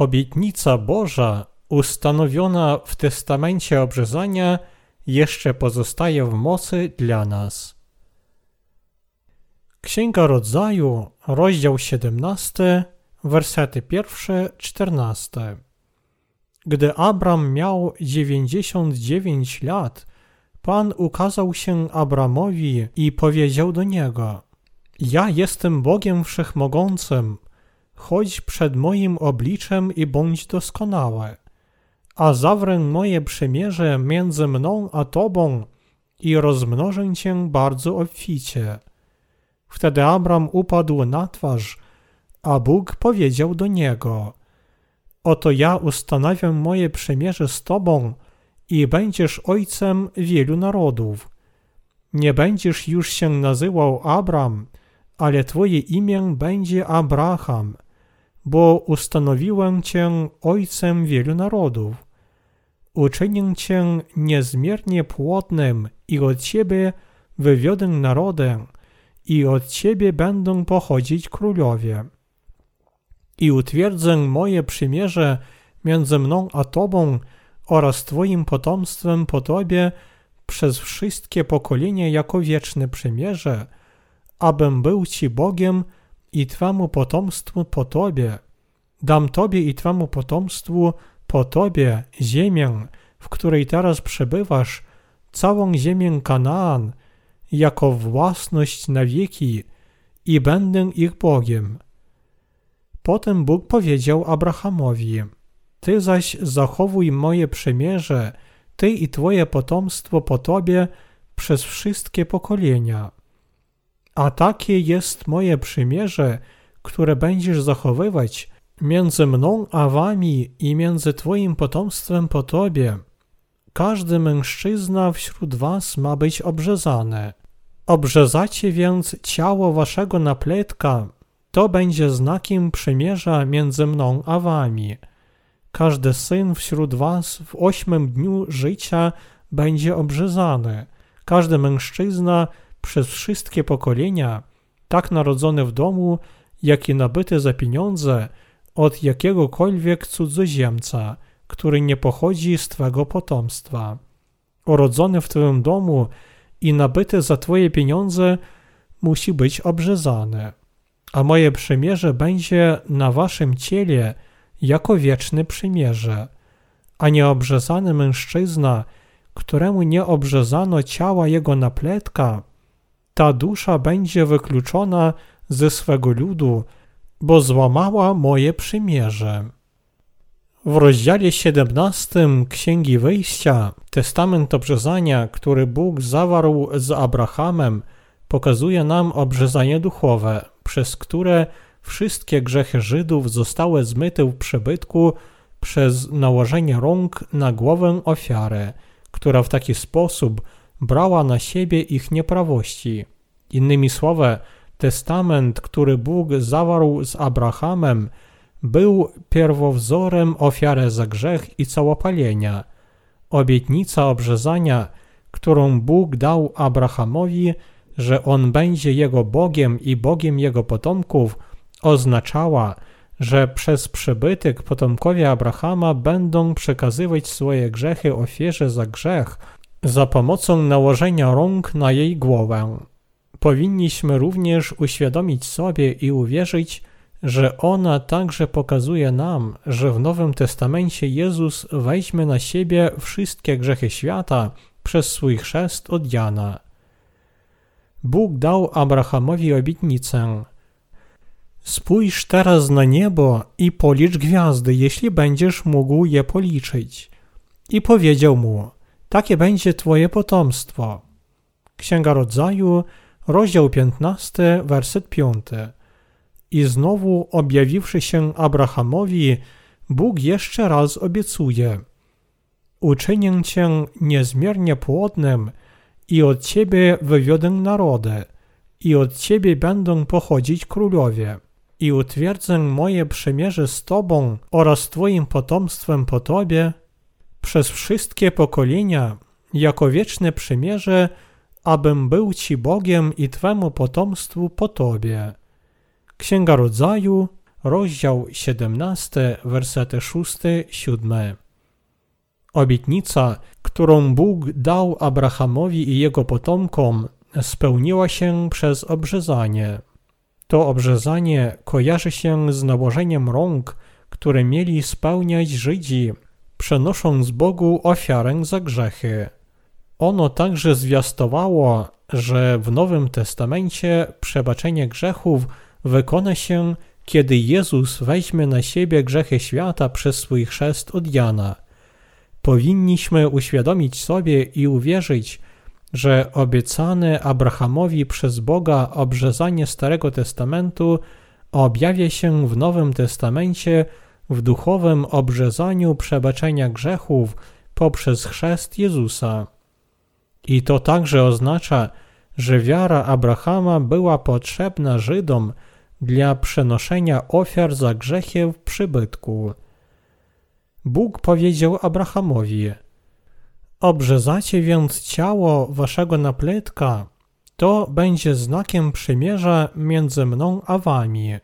Obietnica Boża ustanowiona w testamencie obrzezania jeszcze pozostaje w mocy dla nas. Księga Rodzaju, rozdział 17, wersety pierwsze, 14. Gdy Abram miał 99 lat, Pan ukazał się Abramowi i powiedział do niego: Ja jestem Bogiem Wszechmogącym, chodź przed moim obliczem i bądź doskonały, a zawrę moje przymierze między mną a tobą i rozmnożę cię bardzo obficie. Wtedy Abram upadł na twarz, a Bóg powiedział do niego: Oto ja ustanawiam moje przymierze z tobą i będziesz ojcem wielu narodów. Nie będziesz już się nazywał Abram, ale twoje imię będzie Abraham, bo ustanowiłem cię ojcem wielu narodów. Uczynię cię niezmiernie płodnym i od ciebie wywiodę narodę, i od ciebie będą pochodzić królowie. I utwierdzę moje przymierze między mną a tobą oraz twoim potomstwem po tobie przez wszystkie pokolenia jako wieczne przymierze, abym był ci Bogiem i twemu potomstwu po tobie. Dam tobie i twemu potomstwu po tobie ziemię, w której teraz przebywasz, całą ziemię Kanaan, jako własność na wieki i będę ich Bogiem. Potem Bóg powiedział Abrahamowi, Ty zaś zachowuj moje przymierze, Ty i Twoje potomstwo po Tobie przez wszystkie pokolenia. A takie jest moje przymierze, które będziesz zachowywać między mną a wami i między Twoim potomstwem po Tobie. Każdy mężczyzna wśród was ma być obrzezany. Obrzezacie więc ciało waszego napletka, to będzie znakiem przymierza między mną a wami. Każdy syn wśród was w ósmym dniu życia będzie obrzezany. Każdy mężczyzna przez wszystkie pokolenia, tak narodzony w domu, jak i nabyty za pieniądze od jakiegokolwiek cudzoziemca, który nie pochodzi z twego potomstwa. Urodzony w twym domu i nabyty za twoje pieniądze musi być obrzezany. A moje przymierze będzie na waszym ciele jako wieczne przymierze, a nieobrzezany mężczyzna, któremu nie obrzezano ciała jego napletka, ta dusza będzie wykluczona ze swego ludu, bo złamała moje przymierze. W rozdziale 17 Księgi Wyjścia testament obrzezania, który Bóg zawarł z Abrahamem, pokazuje nam obrzezanie duchowe, przez które wszystkie grzechy Żydów zostały zmyte w przebytku przez nałożenie rąk na głowę ofiary, która w taki sposób brała na siebie ich nieprawości. Innymi słowy, testament, który Bóg zawarł z Abrahamem, był pierwowzorem ofiary za grzech i całopalenia. Obietnica obrzezania, którą Bóg dał Abrahamowi, że on będzie jego Bogiem i Bogiem jego potomków, oznaczała, że przez przybytek potomkowie Abrahama będą przekazywać swoje grzechy ofierze za grzech za pomocą nałożenia rąk na jej głowę. Powinniśmy również uświadomić sobie i uwierzyć, że ona także pokazuje nam, że w Nowym Testamencie Jezus weźmie na siebie wszystkie grzechy świata przez swój chrzest od Jana. Bóg dał Abrahamowi obietnicę. Spójrz teraz na niebo i policz gwiazdy, jeśli będziesz mógł je policzyć. I powiedział mu, takie będzie twoje potomstwo. Księga Rodzaju, rozdział 15, werset 5. I znowu objawiwszy się Abrahamowi, Bóg jeszcze raz obiecuje: Uczynię cię niezmiernie płodnym i od ciebie wywiodę narody, i od ciebie będą pochodzić królowie. I utwierdzę moje przymierze z tobą oraz twoim potomstwem po tobie przez wszystkie pokolenia, jako wieczne przymierze, abym był ci Bogiem i twemu potomstwu po tobie Księga Rodzaju, rozdział 17, wersety 6-7. Obietnica, którą Bóg dał Abrahamowi i jego potomkom, spełniła się przez obrzezanie. To obrzezanie kojarzy się z nałożeniem rąk, które mieli spełniać Żydzi, przenosząc Bogu ofiarę za grzechy. Ono także zwiastowało, że w Nowym Testamencie przebaczenie grzechów wykona się, kiedy Jezus weźmie na siebie grzechy świata przez swój chrzest od Jana. Powinniśmy uświadomić sobie i uwierzyć, że obiecane Abrahamowi przez Boga obrzezanie Starego Testamentu objawia się w Nowym Testamencie w duchowym obrzezaniu przebaczenia grzechów poprzez chrzest Jezusa. I to także oznacza, że wiara Abrahama była potrzebna Żydom dla przenoszenia ofiar za grzechy w przybytku. Bóg powiedział Abrahamowi: Obrzezacie więc ciało waszego napletka, to będzie znakiem przymierza między mną a wami.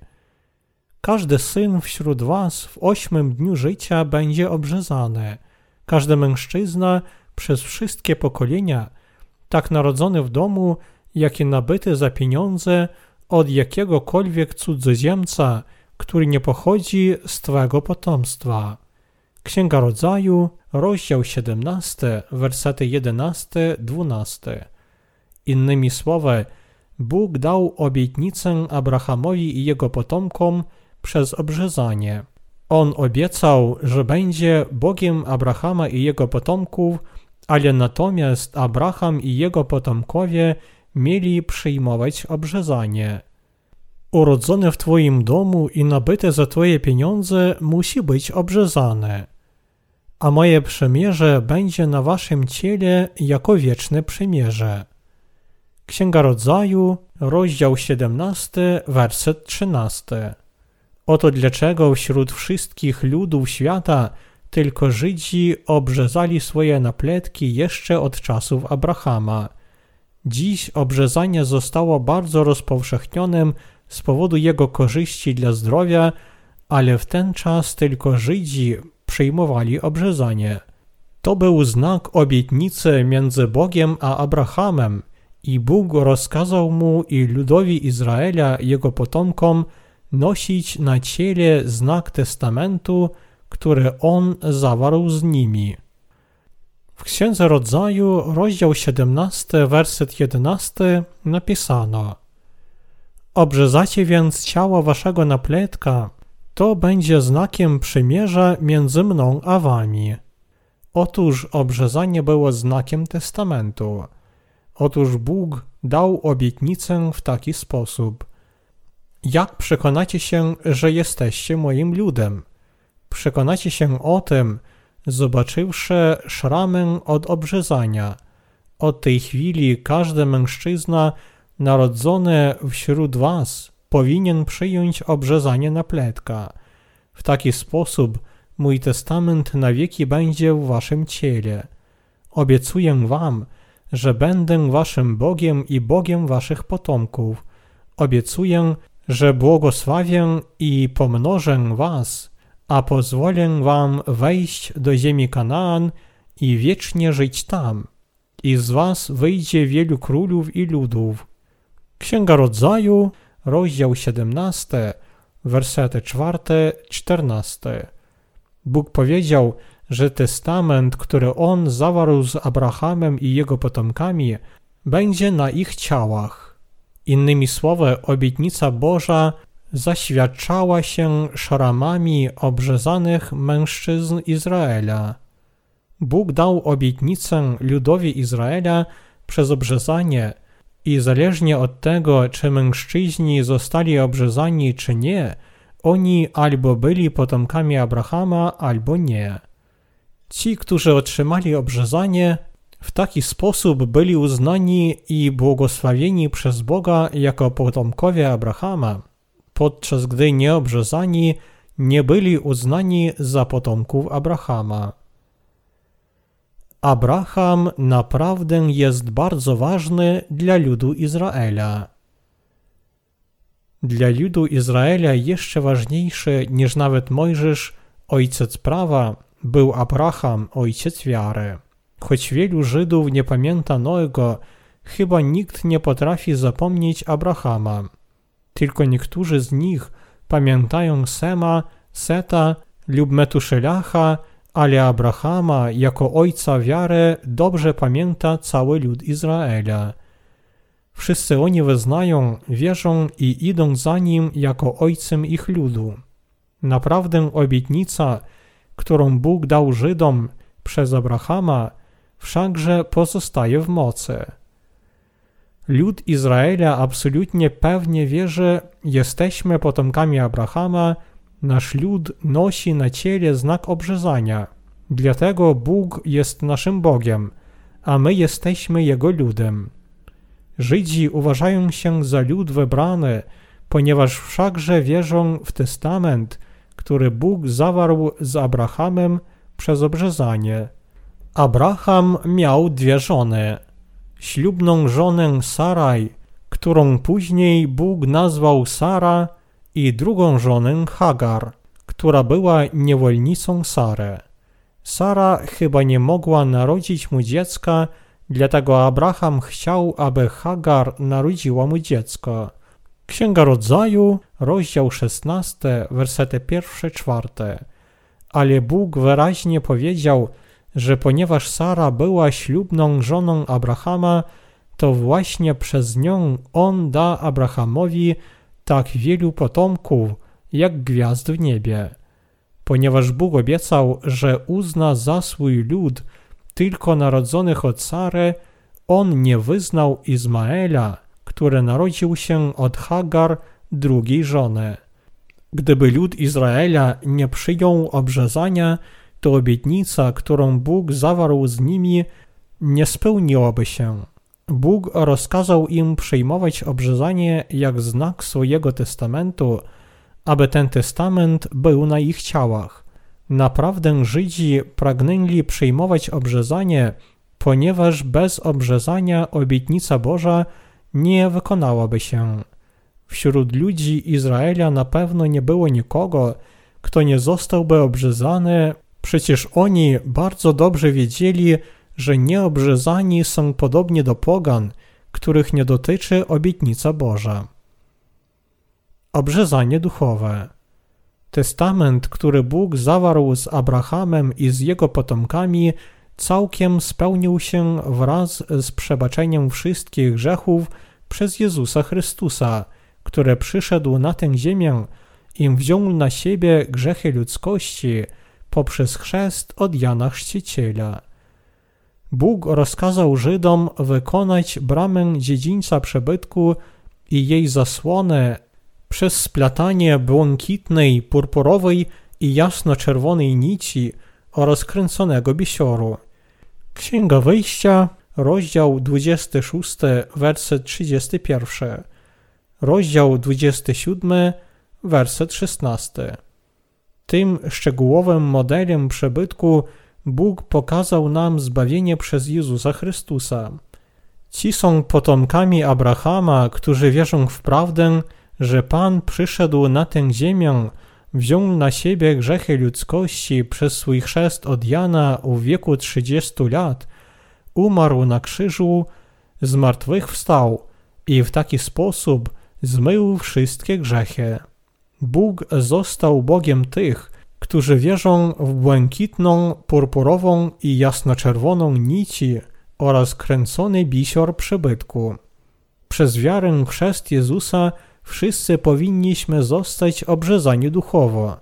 Każdy syn wśród was w ośmym dniu życia będzie obrzezany. Każdy mężczyzna przez wszystkie pokolenia, tak narodzony w domu, jak i nabyty za pieniądze od jakiegokolwiek cudzoziemca, który nie pochodzi z twego potomstwa. Księga Rodzaju, rozdział 17, wersety 11-12. Innymi słowy, Bóg dał obietnicę Abrahamowi i jego potomkom przez obrzezanie. On obiecał, że będzie Bogiem Abrahama i jego potomków, ale natomiast Abraham i jego potomkowie mieli przyjmować obrzezanie. Urodzone w Twoim domu i nabyte za Twoje pieniądze musi być obrzezane. A moje przymierze będzie na Waszym ciele jako wieczne przymierze. Księga Rodzaju, rozdział 17, werset 13. Oto dlaczego wśród wszystkich ludów świata tylko Żydzi obrzezali swoje napletki jeszcze od czasów Abrahama. Dziś obrzezanie zostało bardzo rozpowszechnionym z powodu jego korzyści dla zdrowia, ale w ten czas tylko Żydzi przyjmowali obrzezanie. To był znak obietnicy między Bogiem a Abrahamem i Bóg rozkazał mu i ludowi Izraela, jego potomkom, nosić na ciele znak testamentu, który on zawarł z nimi. W Księdze Rodzaju, rozdział 17, werset 11 napisano Obrzezacie więc ciało waszego napletka, to będzie znakiem przymierza między mną a wami. Otóż obrzezanie było znakiem testamentu. Otóż Bóg dał obietnicę w taki sposób. Jak przekonacie się, że jesteście moim ludem? Przekonacie się o tym, zobaczywszy szramę od obrzezania. Od tej chwili każdy mężczyzna narodzony wśród was powinien przyjąć obrzezanie na pletka. W taki sposób mój testament na wieki będzie w waszym ciele. Obiecuję wam, że będę waszym Bogiem i Bogiem waszych potomków. Obiecuję, że błogosławię i pomnożę was, a pozwolę wam wejść do ziemi Kanaan i wiecznie żyć tam. I z was wyjdzie wielu królów i ludów. Księga Rodzaju, rozdział 17, wersety 4-14. Bóg powiedział, że testament, który On zawarł z Abrahamem i jego potomkami, będzie na ich ciałach. Innymi słowy, obietnica Boża zaświadczała się szramami obrzezanych mężczyzn Izraela. Bóg dał obietnicę ludowi Izraela przez obrzezanie i zależnie od tego, czy mężczyźni zostali obrzezani czy nie, oni albo byli potomkami Abrahama, albo nie. Ci, którzy otrzymali obrzezanie, w taki sposób byli uznani i błogosławieni przez Boga jako potomkowie Abrahama, podczas gdy nieobrzezani nie byli uznani za potomków Abrahama. Abraham naprawdę jest bardzo ważny dla ludu Izraela. Dla ludu Izraela jeszcze ważniejszy niż nawet Mojżesz, ojciec prawa, był Abraham, ojciec wiary. Choć wielu Żydów nie pamięta Noego, chyba nikt nie potrafi zapomnieć Abrahama. Tylko niektórzy z nich pamiętają Sema, Seta lub Metuszelacha, ale Abrahama jako ojca wiary dobrze pamięta cały lud Izraela. Wszyscy oni wyznają, wierzą i idą za nim jako ojcem ich ludu. Naprawdę obietnica, którą Bóg dał Żydom przez Abrahama, wszakże pozostaje w mocy. Lud Izraela absolutnie pewnie wierzy, jesteśmy potomkami Abrahama, nasz lud nosi na ciele znak obrzezania. Dlatego Bóg jest naszym Bogiem, a my jesteśmy Jego ludem. Żydzi uważają się za lud wybrany, ponieważ wszakże wierzą w testament, który Bóg zawarł z Abrahamem przez obrzezanie. Abraham miał dwie żony. Ślubną żonę Saraj, którą później Bóg nazwał Sara, i drugą żonę Hagar, która była niewolnicą Sary. Sara chyba nie mogła narodzić mu dziecka, dlatego Abraham chciał, aby Hagar narodziła mu dziecko. Księga Rodzaju, rozdział 16, wersety 1-4. Ale Bóg wyraźnie powiedział, że ponieważ Sara była ślubną żoną Abrahama, to właśnie przez nią on da Abrahamowi tak wielu potomków, jak gwiazd w niebie. Ponieważ Bóg obiecał, że uzna za swój lud tylko narodzonych od Sary, on nie wyznał Izmaela, który narodził się od Hagar, drugiej żony. Gdyby lud Izraela nie przyjął obrzezania, to obietnica, którą Bóg zawarł z nimi, nie spełniłaby się. Bóg rozkazał im przyjmować obrzezanie jak znak swojego testamentu, aby ten testament był na ich ciałach. Naprawdę Żydzi pragnęli przyjmować obrzezanie, ponieważ bez obrzezania obietnica Boża nie wykonałaby się. Wśród ludzi Izraela na pewno nie było nikogo, kto nie zostałby obrzezany, przecież oni bardzo dobrze wiedzieli, że nieobrzezani są podobnie do pogan, których nie dotyczy obietnica Boża. Obrzezanie duchowe. Testament, który Bóg zawarł z Abrahamem i z jego potomkami, całkiem spełnił się wraz z przebaczeniem wszystkich grzechów przez Jezusa Chrystusa, który przyszedł na tę ziemię i wziął na siebie grzechy ludzkości poprzez chrzest od Jana Chrzciciela. Bóg rozkazał Żydom wykonać bramę dziedzińca przebytku i jej zasłonę przez splatanie błękitnej, purpurowej i jasno-czerwonej nici oraz kręconego bisioru. Księga Wyjścia, rozdział 26, werset 31, rozdział 27, werset 16. Tym szczegółowym modelem przebytku Bóg pokazał nam zbawienie przez Jezusa Chrystusa. Ci są potomkami Abrahama, którzy wierzą w prawdę, że Pan przyszedł na tę ziemię, wziął na siebie grzechy ludzkości przez swój chrzest od Jana w wieku 30 lat, umarł na krzyżu, zmartwychwstał i w taki sposób zmył wszystkie grzechy. Bóg został Bogiem tych, którzy wierzą w błękitną, purpurową i jasnoczerwoną nici oraz kręcony bisior przybytku. Przez wiarę chrzest Jezusa wszyscy powinniśmy zostać obrzezani duchowo.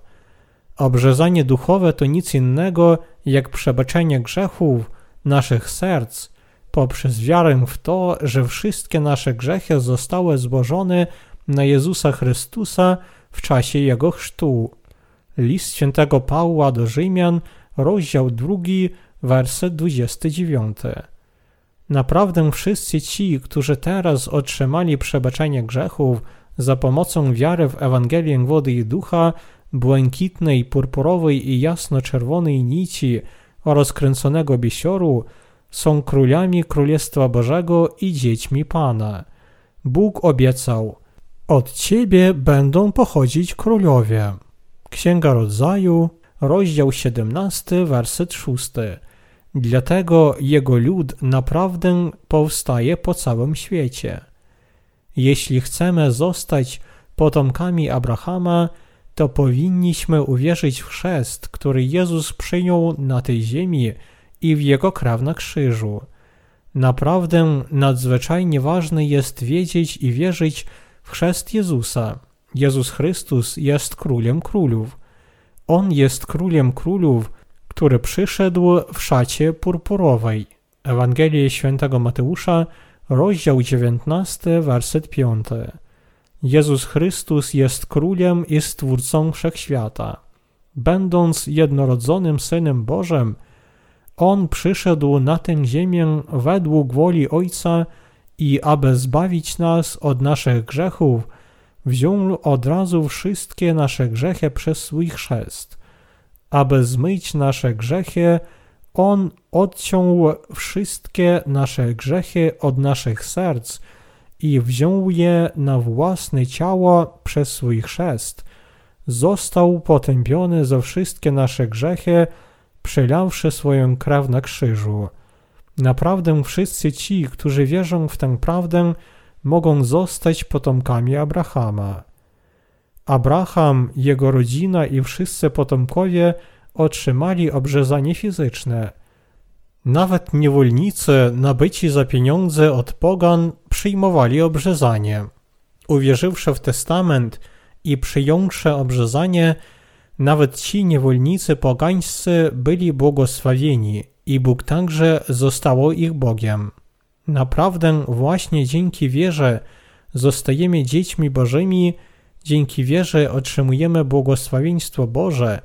Obrzezanie duchowe to nic innego jak przebaczenie grzechów naszych serc poprzez wiarę w to, że wszystkie nasze grzechy zostały złożone na Jezusa Chrystusa w czasie Jego chrztu. List świętego Pawła do Rzymian, rozdział 2, werset 29. Naprawdę wszyscy ci, którzy teraz otrzymali przebaczenie grzechów za pomocą wiary w Ewangelię wody i ducha, błękitnej, purpurowej i jasno-czerwonej nici oraz kręconego bisioru, są królami Królestwa Bożego i dziećmi Pana. Bóg obiecał – Od ciebie będą pochodzić królowie. Księga Rodzaju, rozdział 17, werset 6. Dlatego jego lud naprawdę powstaje po całym świecie. Jeśli chcemy zostać potomkami Abrahama, to powinniśmy uwierzyć w chrzest, który Jezus przyjął na tej ziemi i w jego krew na krzyżu. Naprawdę nadzwyczajnie ważne jest wiedzieć i wierzyć w chrzest Jezusa. Jezus Chrystus jest królem królów. On jest królem królów, który przyszedł w szacie purpurowej. Ewangelia Świętego Mateusza, rozdział 19, werset 5. Jezus Chrystus jest królem i stwórcą wszechświata. Będąc jednorodzonym Synem Bożym, On przyszedł na tę ziemię według woli Ojca i aby zbawić nas od naszych grzechów, wziął od razu wszystkie nasze grzechy przez swój chrzest. Aby zmyć nasze grzechy, On odciął wszystkie nasze grzechy od naszych serc i wziął je na własne ciało przez swój chrzest. Został potępiony za wszystkie nasze grzechy, przelawszy swoją krew na krzyżu. Naprawdę wszyscy ci, którzy wierzą w tę prawdę, mogą zostać potomkami Abrahama. Abraham, jego rodzina i wszyscy potomkowie otrzymali obrzezanie fizyczne. Nawet niewolnicy nabyci za pieniądze od pogan przyjmowali obrzezanie. Uwierzywszy w testament i przyjąwszy obrzezanie, nawet ci niewolnicy pogańscy byli błogosławieni i Bóg także zostało ich Bogiem. Naprawdę właśnie dzięki wierze zostajemy dziećmi Bożymi, dzięki wierze otrzymujemy błogosławieństwo Boże,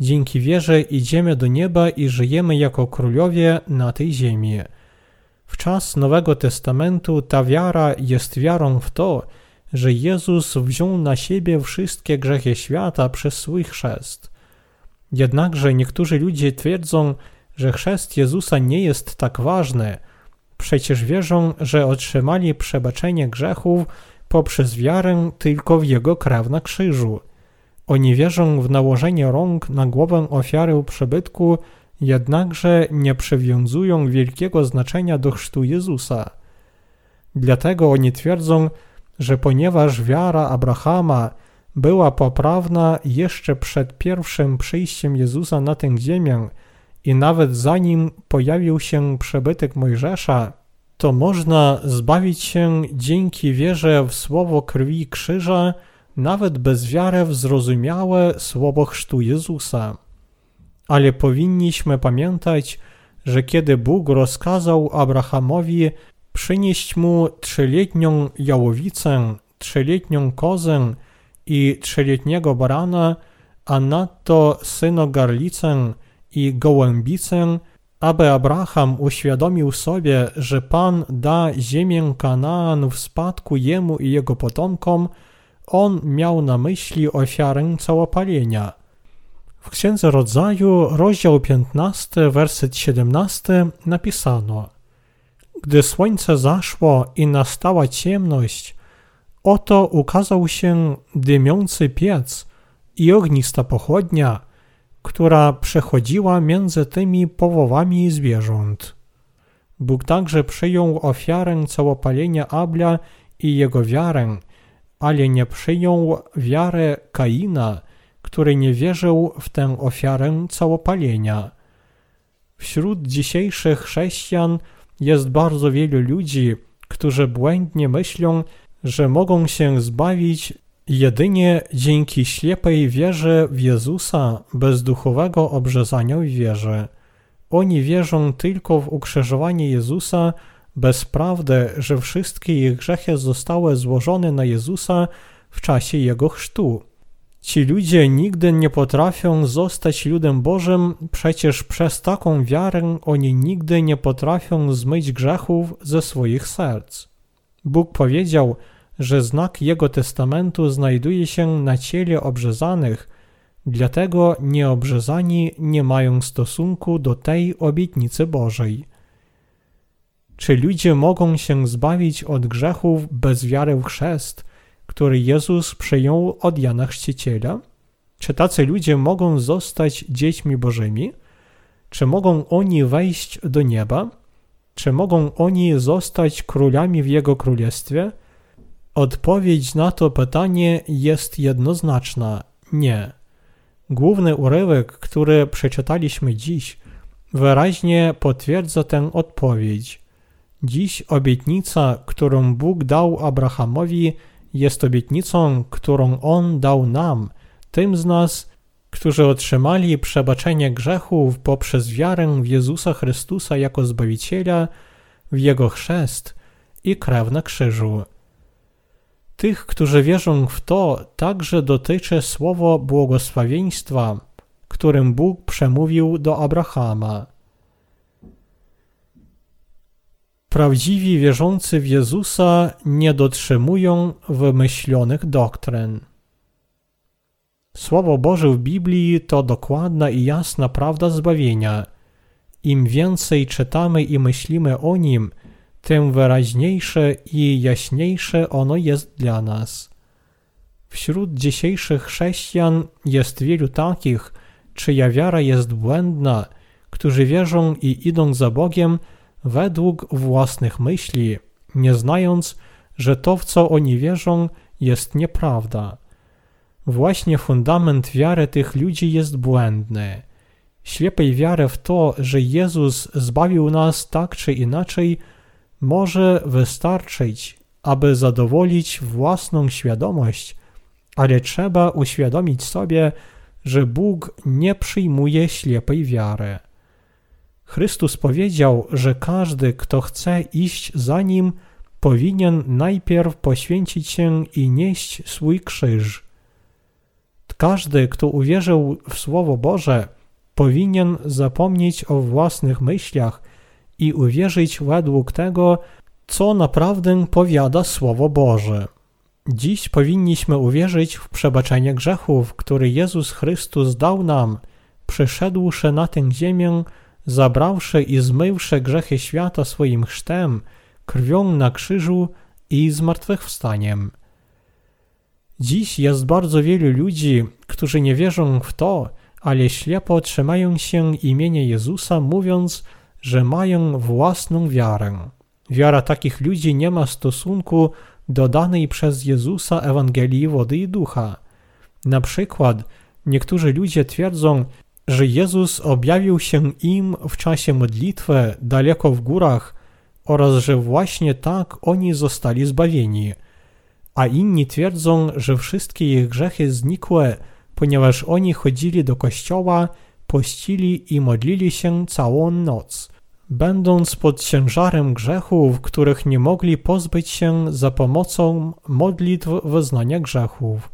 dzięki wierze idziemy do nieba i żyjemy jako królowie na tej ziemi. W czas Nowego Testamentu ta wiara jest wiarą w to, że Jezus wziął na siebie wszystkie grzechy świata przez swój chrzest. Jednakże niektórzy ludzie twierdzą, że chrzest Jezusa nie jest tak ważny. Przecież wierzą, że otrzymali przebaczenie grzechów poprzez wiarę tylko w Jego krew na krzyżu. Oni wierzą w nałożenie rąk na głowę ofiary przybytku, jednakże nie przywiązują wielkiego znaczenia do chrztu Jezusa. Dlatego oni twierdzą, że ponieważ wiara Abrahama była poprawna jeszcze przed pierwszym przyjściem Jezusa na tę ziemię i nawet zanim pojawił się przebytek Mojżesza, to można zbawić się dzięki wierze w słowo krwi krzyża, nawet bez wiary w zrozumiałe słowo chrztu Jezusa. Ale powinniśmy pamiętać, że kiedy Bóg rozkazał Abrahamowi przynieść mu trzyletnią jałowicę, trzyletnią kozę i trzyletniego barana, a nadto synogarlicę i gołębicę, aby Abraham uświadomił sobie, że Pan da ziemię Kanaan w spadku jemu i jego potomkom, on miał na myśli ofiarę całopalenia. W Księdze Rodzaju, rozdział 15, werset 17 napisano Gdy słońce zaszło i nastała ciemność, oto ukazał się dymiący piec i ognista pochodnia, która przechodziła między tymi połowami zwierząt. Bóg także przyjął ofiarę całopalenia Abla i jego wiarę, ale nie przyjął wiarę Kaina, który nie wierzył w tę ofiarę całopalenia. Wśród dzisiejszych chrześcijan jest bardzo wielu ludzi, którzy błędnie myślą, że mogą się zbawić jedynie dzięki ślepej wierze w Jezusa bez duchowego obrzezania w wierze. Oni wierzą tylko w ukrzyżowanie Jezusa bez prawdy, że wszystkie ich grzechy zostały złożone na Jezusa w czasie Jego chrztu. Ci ludzie nigdy nie potrafią zostać ludem Bożym, przecież przez taką wiarę oni nigdy nie potrafią zmyć grzechów ze swoich serc. Bóg powiedział, że znak Jego testamentu znajduje się na ciele obrzezanych, dlatego nieobrzezani nie mają stosunku do tej obietnicy Bożej. Czy ludzie mogą się zbawić od grzechów bez wiary w chrzest, który Jezus przyjął od Jana Chrzciciela? Czy tacy ludzie mogą zostać dziećmi Bożymi? Czy mogą oni wejść do nieba? Czy mogą oni zostać królami w Jego królestwie? Odpowiedź na to pytanie jest jednoznaczna: nie. Główny urywek, który przeczytaliśmy dziś, wyraźnie potwierdza tę odpowiedź. Dziś obietnica, którą Bóg dał Abrahamowi, jest obietnicą, którą On dał nam, tym z nas, którzy otrzymali przebaczenie grzechów poprzez wiarę w Jezusa Chrystusa jako Zbawiciela, w Jego chrzest i krew na krzyżu. Tych, którzy wierzą w to, także dotyczy słowo błogosławieństwa, którym Bóg przemówił do Abrahama. Prawdziwi wierzący w Jezusa nie dotrzymują wymyślonych doktryn. Słowo Boże w Biblii to dokładna i jasna prawda zbawienia. Im więcej czytamy i myślimy o nim, tym wyraźniejsze i jaśniejsze ono jest dla nas. Wśród dzisiejszych chrześcijan jest wielu takich, czyja wiara jest błędna, którzy wierzą i idą za Bogiem według własnych myśli, nie znając, że to, w co oni wierzą, jest nieprawda. Właśnie fundament wiary tych ludzi jest błędny. Ślepej wiary w to, że Jezus zbawił nas tak czy inaczej, może wystarczyć, aby zadowolić własną świadomość, ale trzeba uświadomić sobie, że Bóg nie przyjmuje ślepej wiary. Chrystus powiedział, że każdy, kto chce iść za Nim, powinien najpierw poświęcić się i nieść swój krzyż. Każdy, kto uwierzył w Słowo Boże, powinien zapomnieć o własnych myślach i uwierzyć według tego, co naprawdę powiada Słowo Boże. Dziś powinniśmy uwierzyć w przebaczenie grzechów, które Jezus Chrystus dał nam, przyszedłszy na tę ziemię, zabrawszy i zmywszy grzechy świata swoim chrztem, krwią na krzyżu i zmartwychwstaniem. Dziś jest bardzo wielu ludzi, którzy nie wierzą w to, ale ślepo trzymają się imienia Jezusa, mówiąc, że mają własną wiarę. Wiara takich ludzi nie ma stosunku do danej przez Jezusa Ewangelii wody i ducha. Na przykład niektórzy ludzie twierdzą, że Jezus objawił się im w czasie modlitwy daleko w górach oraz że właśnie tak oni zostali zbawieni. A inni twierdzą, że wszystkie ich grzechy znikły, ponieważ oni chodzili do kościoła, pościli i modlili się całą noc, będąc pod ciężarem grzechów, których nie mogli pozbyć się za pomocą modlitw wyznania grzechów.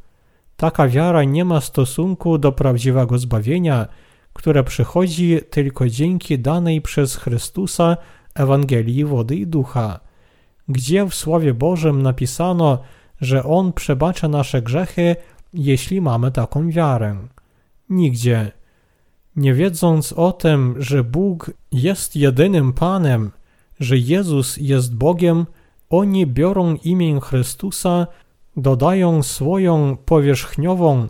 Taka wiara nie ma stosunku do prawdziwego zbawienia, które przychodzi tylko dzięki danej przez Chrystusa Ewangelii wody i ducha, gdzie w Słowie Bożym napisano, że On przebacza nasze grzechy, jeśli mamy taką wiarę. Nigdzie. Nie wiedząc o tym, że Bóg jest jedynym Panem, że Jezus jest Bogiem, oni biorą imię Chrystusa, dodają swoją powierzchniową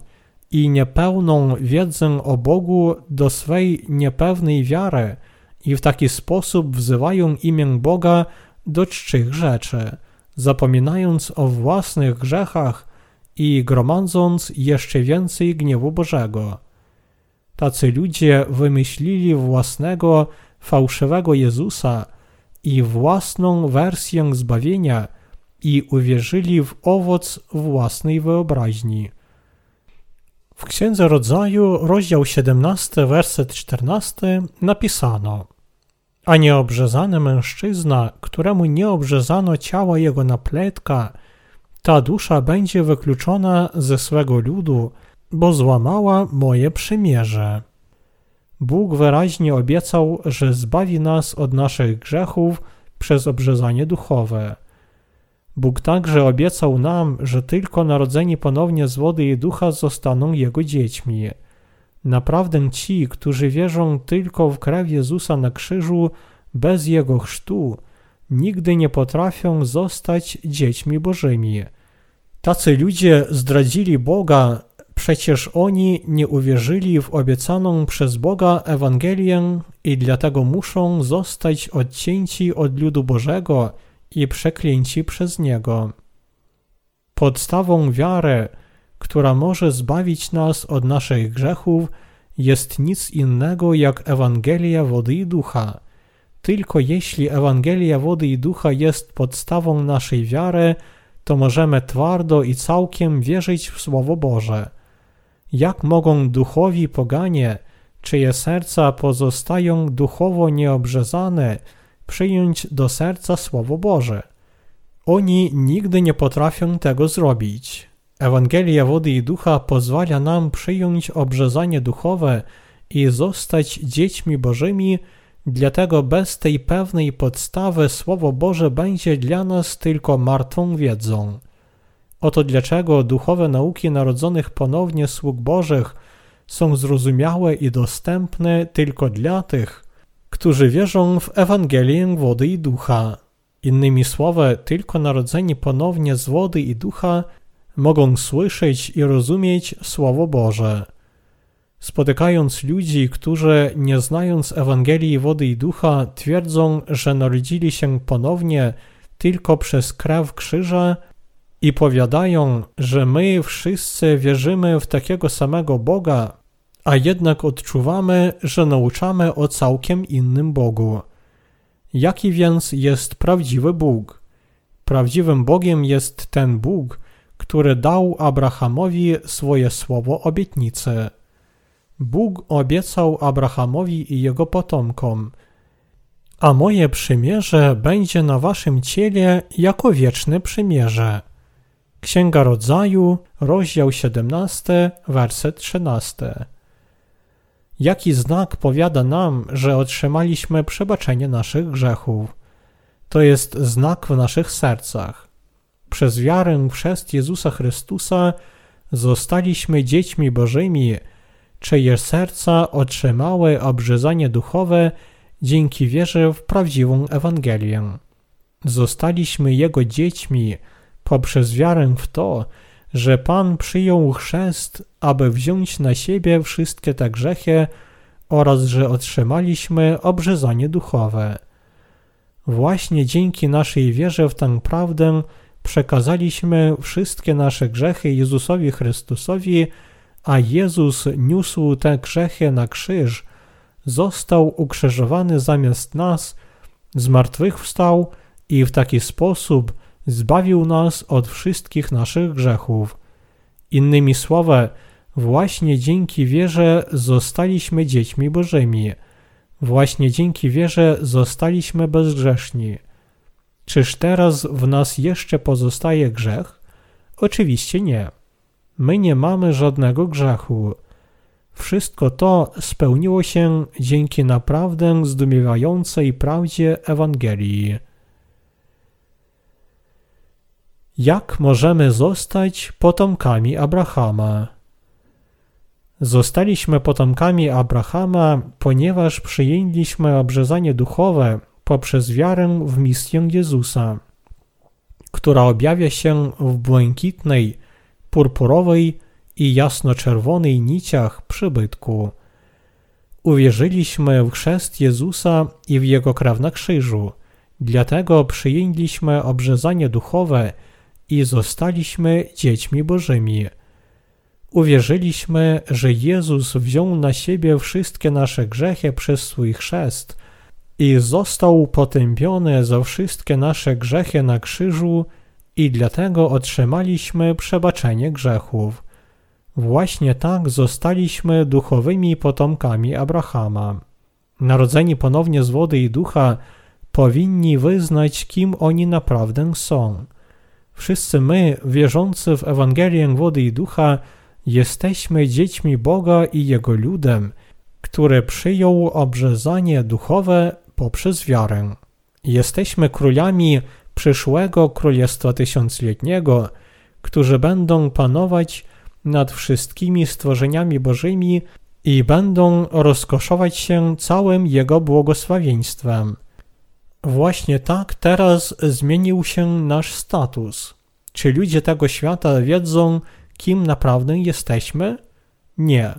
i niepełną wiedzę o Bogu do swej niepewnej wiary i w taki sposób wzywają imię Boga do czczych rzeczy, zapominając o własnych grzechach i gromadząc jeszcze więcej gniewu Bożego. Tacy ludzie wymyślili własnego fałszywego Jezusa i własną wersję zbawienia i uwierzyli w owoc własnej wyobraźni. W Księdze Rodzaju, rozdział 17, werset 14 napisano A nieobrzezany mężczyzna, któremu nie obrzezano ciała jego na pletka, ta dusza będzie wykluczona ze swego ludu, bo złamała moje przymierze. Bóg wyraźnie obiecał, że zbawi nas od naszych grzechów przez obrzezanie duchowe. Bóg także obiecał nam, że tylko narodzeni ponownie z wody i ducha zostaną Jego dziećmi. Naprawdę ci, którzy wierzą tylko w krew Jezusa na krzyżu bez Jego chrztu, nigdy nie potrafią zostać dziećmi Bożymi. Tacy ludzie zdradzili Boga, przecież oni nie uwierzyli w obiecaną przez Boga Ewangelię i dlatego muszą zostać odcięci od ludu Bożego i przeklęci przez Niego. Podstawą wiary, która może zbawić nas od naszych grzechów, jest nic innego jak Ewangelia wody i ducha. Tylko jeśli Ewangelia wody i ducha jest podstawą naszej wiary, to możemy twardo i całkiem wierzyć w Słowo Boże. Jak mogą duchowi poganie, czyje serca pozostają duchowo nieobrzezane, przyjąć do serca Słowo Boże? Oni nigdy nie potrafią tego zrobić. Ewangelia wody i ducha pozwala nam przyjąć obrzezanie duchowe i zostać dziećmi Bożymi, dlatego bez tej pewnej podstawy Słowo Boże będzie dla nas tylko martwą wiedzą. Oto dlaczego duchowe nauki narodzonych ponownie sług Bożych są zrozumiałe i dostępne tylko dla tych, którzy wierzą w Ewangelię wody i ducha. Innymi słowy, tylko narodzeni ponownie z wody i ducha mogą słyszeć i rozumieć Słowo Boże. Spotykając ludzi, którzy nie znając Ewangelii wody i ducha twierdzą, że narodzili się ponownie tylko przez krew krzyża i powiadają, że my wszyscy wierzymy w takiego samego Boga, a jednak odczuwamy, że nauczamy o całkiem innym Bogu. Jaki więc jest prawdziwy Bóg? Prawdziwym Bogiem jest ten Bóg, który dał Abrahamowi swoje słowo obietnicy. Bóg obiecał Abrahamowi i jego potomkom, a moje przymierze będzie na waszym ciele jako wieczne przymierze. Księga Rodzaju, rozdział 17, werset 13. Jaki znak powiada nam, że otrzymaliśmy przebaczenie naszych grzechów? To jest znak w naszych sercach. Przez wiarę w chrzest Jezusa Chrystusa zostaliśmy dziećmi Bożymi, czyje serca otrzymały obrzezanie duchowe dzięki wierze w prawdziwą Ewangelię. Zostaliśmy Jego dziećmi poprzez wiarę w to, że Pan przyjął chrzest, aby wziąć na siebie wszystkie te grzechy oraz że otrzymaliśmy obrzezanie duchowe. Właśnie dzięki naszej wierze w tę prawdę przekazaliśmy wszystkie nasze grzechy Jezusowi Chrystusowi, a Jezus niósł te grzechy na krzyż, został ukrzyżowany zamiast nas, zmartwychwstał i w taki sposób zbawił nas od wszystkich naszych grzechów. Innymi słowy, właśnie dzięki wierze zostaliśmy dziećmi Bożymi. Właśnie dzięki wierze zostaliśmy bezgrzeszni. Czyż teraz w nas jeszcze pozostaje grzech? Oczywiście nie. My nie mamy żadnego grzechu. Wszystko to spełniło się dzięki naprawdę zdumiewającej prawdzie Ewangelii. Jak możemy zostać potomkami Abrahama? Zostaliśmy potomkami Abrahama, ponieważ przyjęliśmy obrzezanie duchowe poprzez wiarę w misję Jezusa, która objawia się w błękitnej, purpurowej i jasno-czerwonej niciach przybytku. Uwierzyliśmy w chrzest Jezusa i w Jego krew na krzyżu, dlatego przyjęliśmy obrzezanie duchowe i zostaliśmy dziećmi Bożymi. Uwierzyliśmy, że Jezus wziął na siebie wszystkie nasze grzechy przez swój chrzest i został potępiony za wszystkie nasze grzechy na krzyżu i dlatego otrzymaliśmy przebaczenie grzechów. Właśnie tak zostaliśmy duchowymi potomkami Abrahama. Narodzeni ponownie z wody i ducha, powinni wyznać, kim oni naprawdę są. Wszyscy my, wierzący w Ewangelię wody i ducha, jesteśmy dziećmi Boga i Jego ludem, które przyjął obrzezanie duchowe poprzez wiarę. Jesteśmy królami przyszłego Królestwa Tysiącletniego, którzy będą panować nad wszystkimi stworzeniami Bożymi i będą rozkoszować się całym Jego błogosławieństwem. Właśnie tak teraz zmienił się nasz status. Czy ludzie tego świata wiedzą, kim naprawdę jesteśmy? Nie,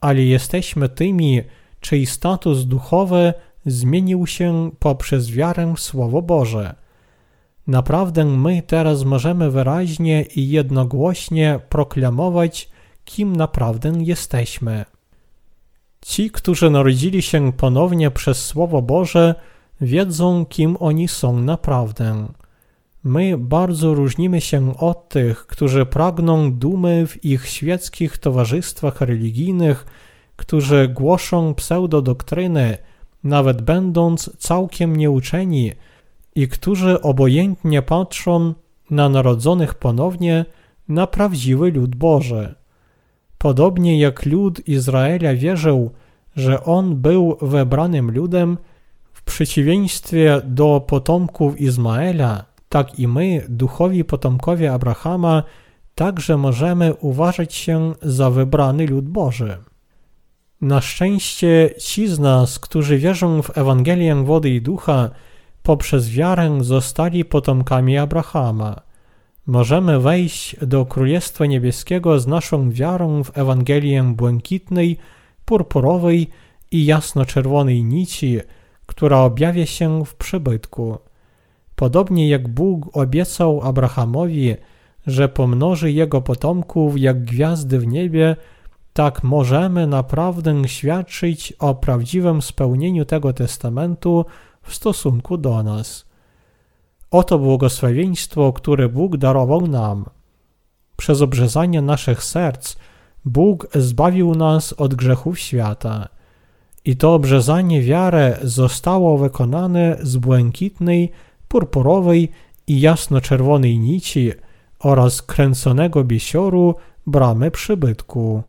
ale jesteśmy tymi, czyj status duchowy zmienił się poprzez wiarę w Słowo Boże. Naprawdę my teraz możemy wyraźnie i jednogłośnie proklamować, kim naprawdę jesteśmy. Ci, którzy narodzili się ponownie przez Słowo Boże, wiedzą, kim oni są naprawdę. My bardzo różnimy się od tych, którzy pragną dumy w ich świeckich towarzystwach religijnych, którzy głoszą pseudodoktryny, nawet będąc całkiem nieuczeni, i którzy obojętnie patrzą na narodzonych ponownie na prawdziwy lud Boży. Podobnie jak lud Izraela wierzył, że on był wybranym ludem, przeciwieństwie do potomków Izmaela, tak i my, duchowi potomkowie Abrahama, także możemy uważać się za wybrany lud Boży. Na szczęście ci z nas, którzy wierzą w Ewangelię wody i ducha, poprzez wiarę zostali potomkami Abrahama. Możemy wejść do Królestwa Niebieskiego z naszą wiarą w Ewangelię błękitnej, purpurowej i jasno-czerwonej nici, która objawia się w przybytku. Podobnie jak Bóg obiecał Abrahamowi, że pomnoży jego potomków jak gwiazdy w niebie, tak możemy naprawdę świadczyć o prawdziwym spełnieniu tego testamentu w stosunku do nas. Oto błogosławieństwo, które Bóg darował nam. Przez obrzezanie naszych serc Bóg zbawił nas od grzechów świata. I to obrzezanie wiarę zostało wykonane z błękitnej, purpurowej i jasno-czerwonej nici oraz kręconego biesioru bramy przybytku.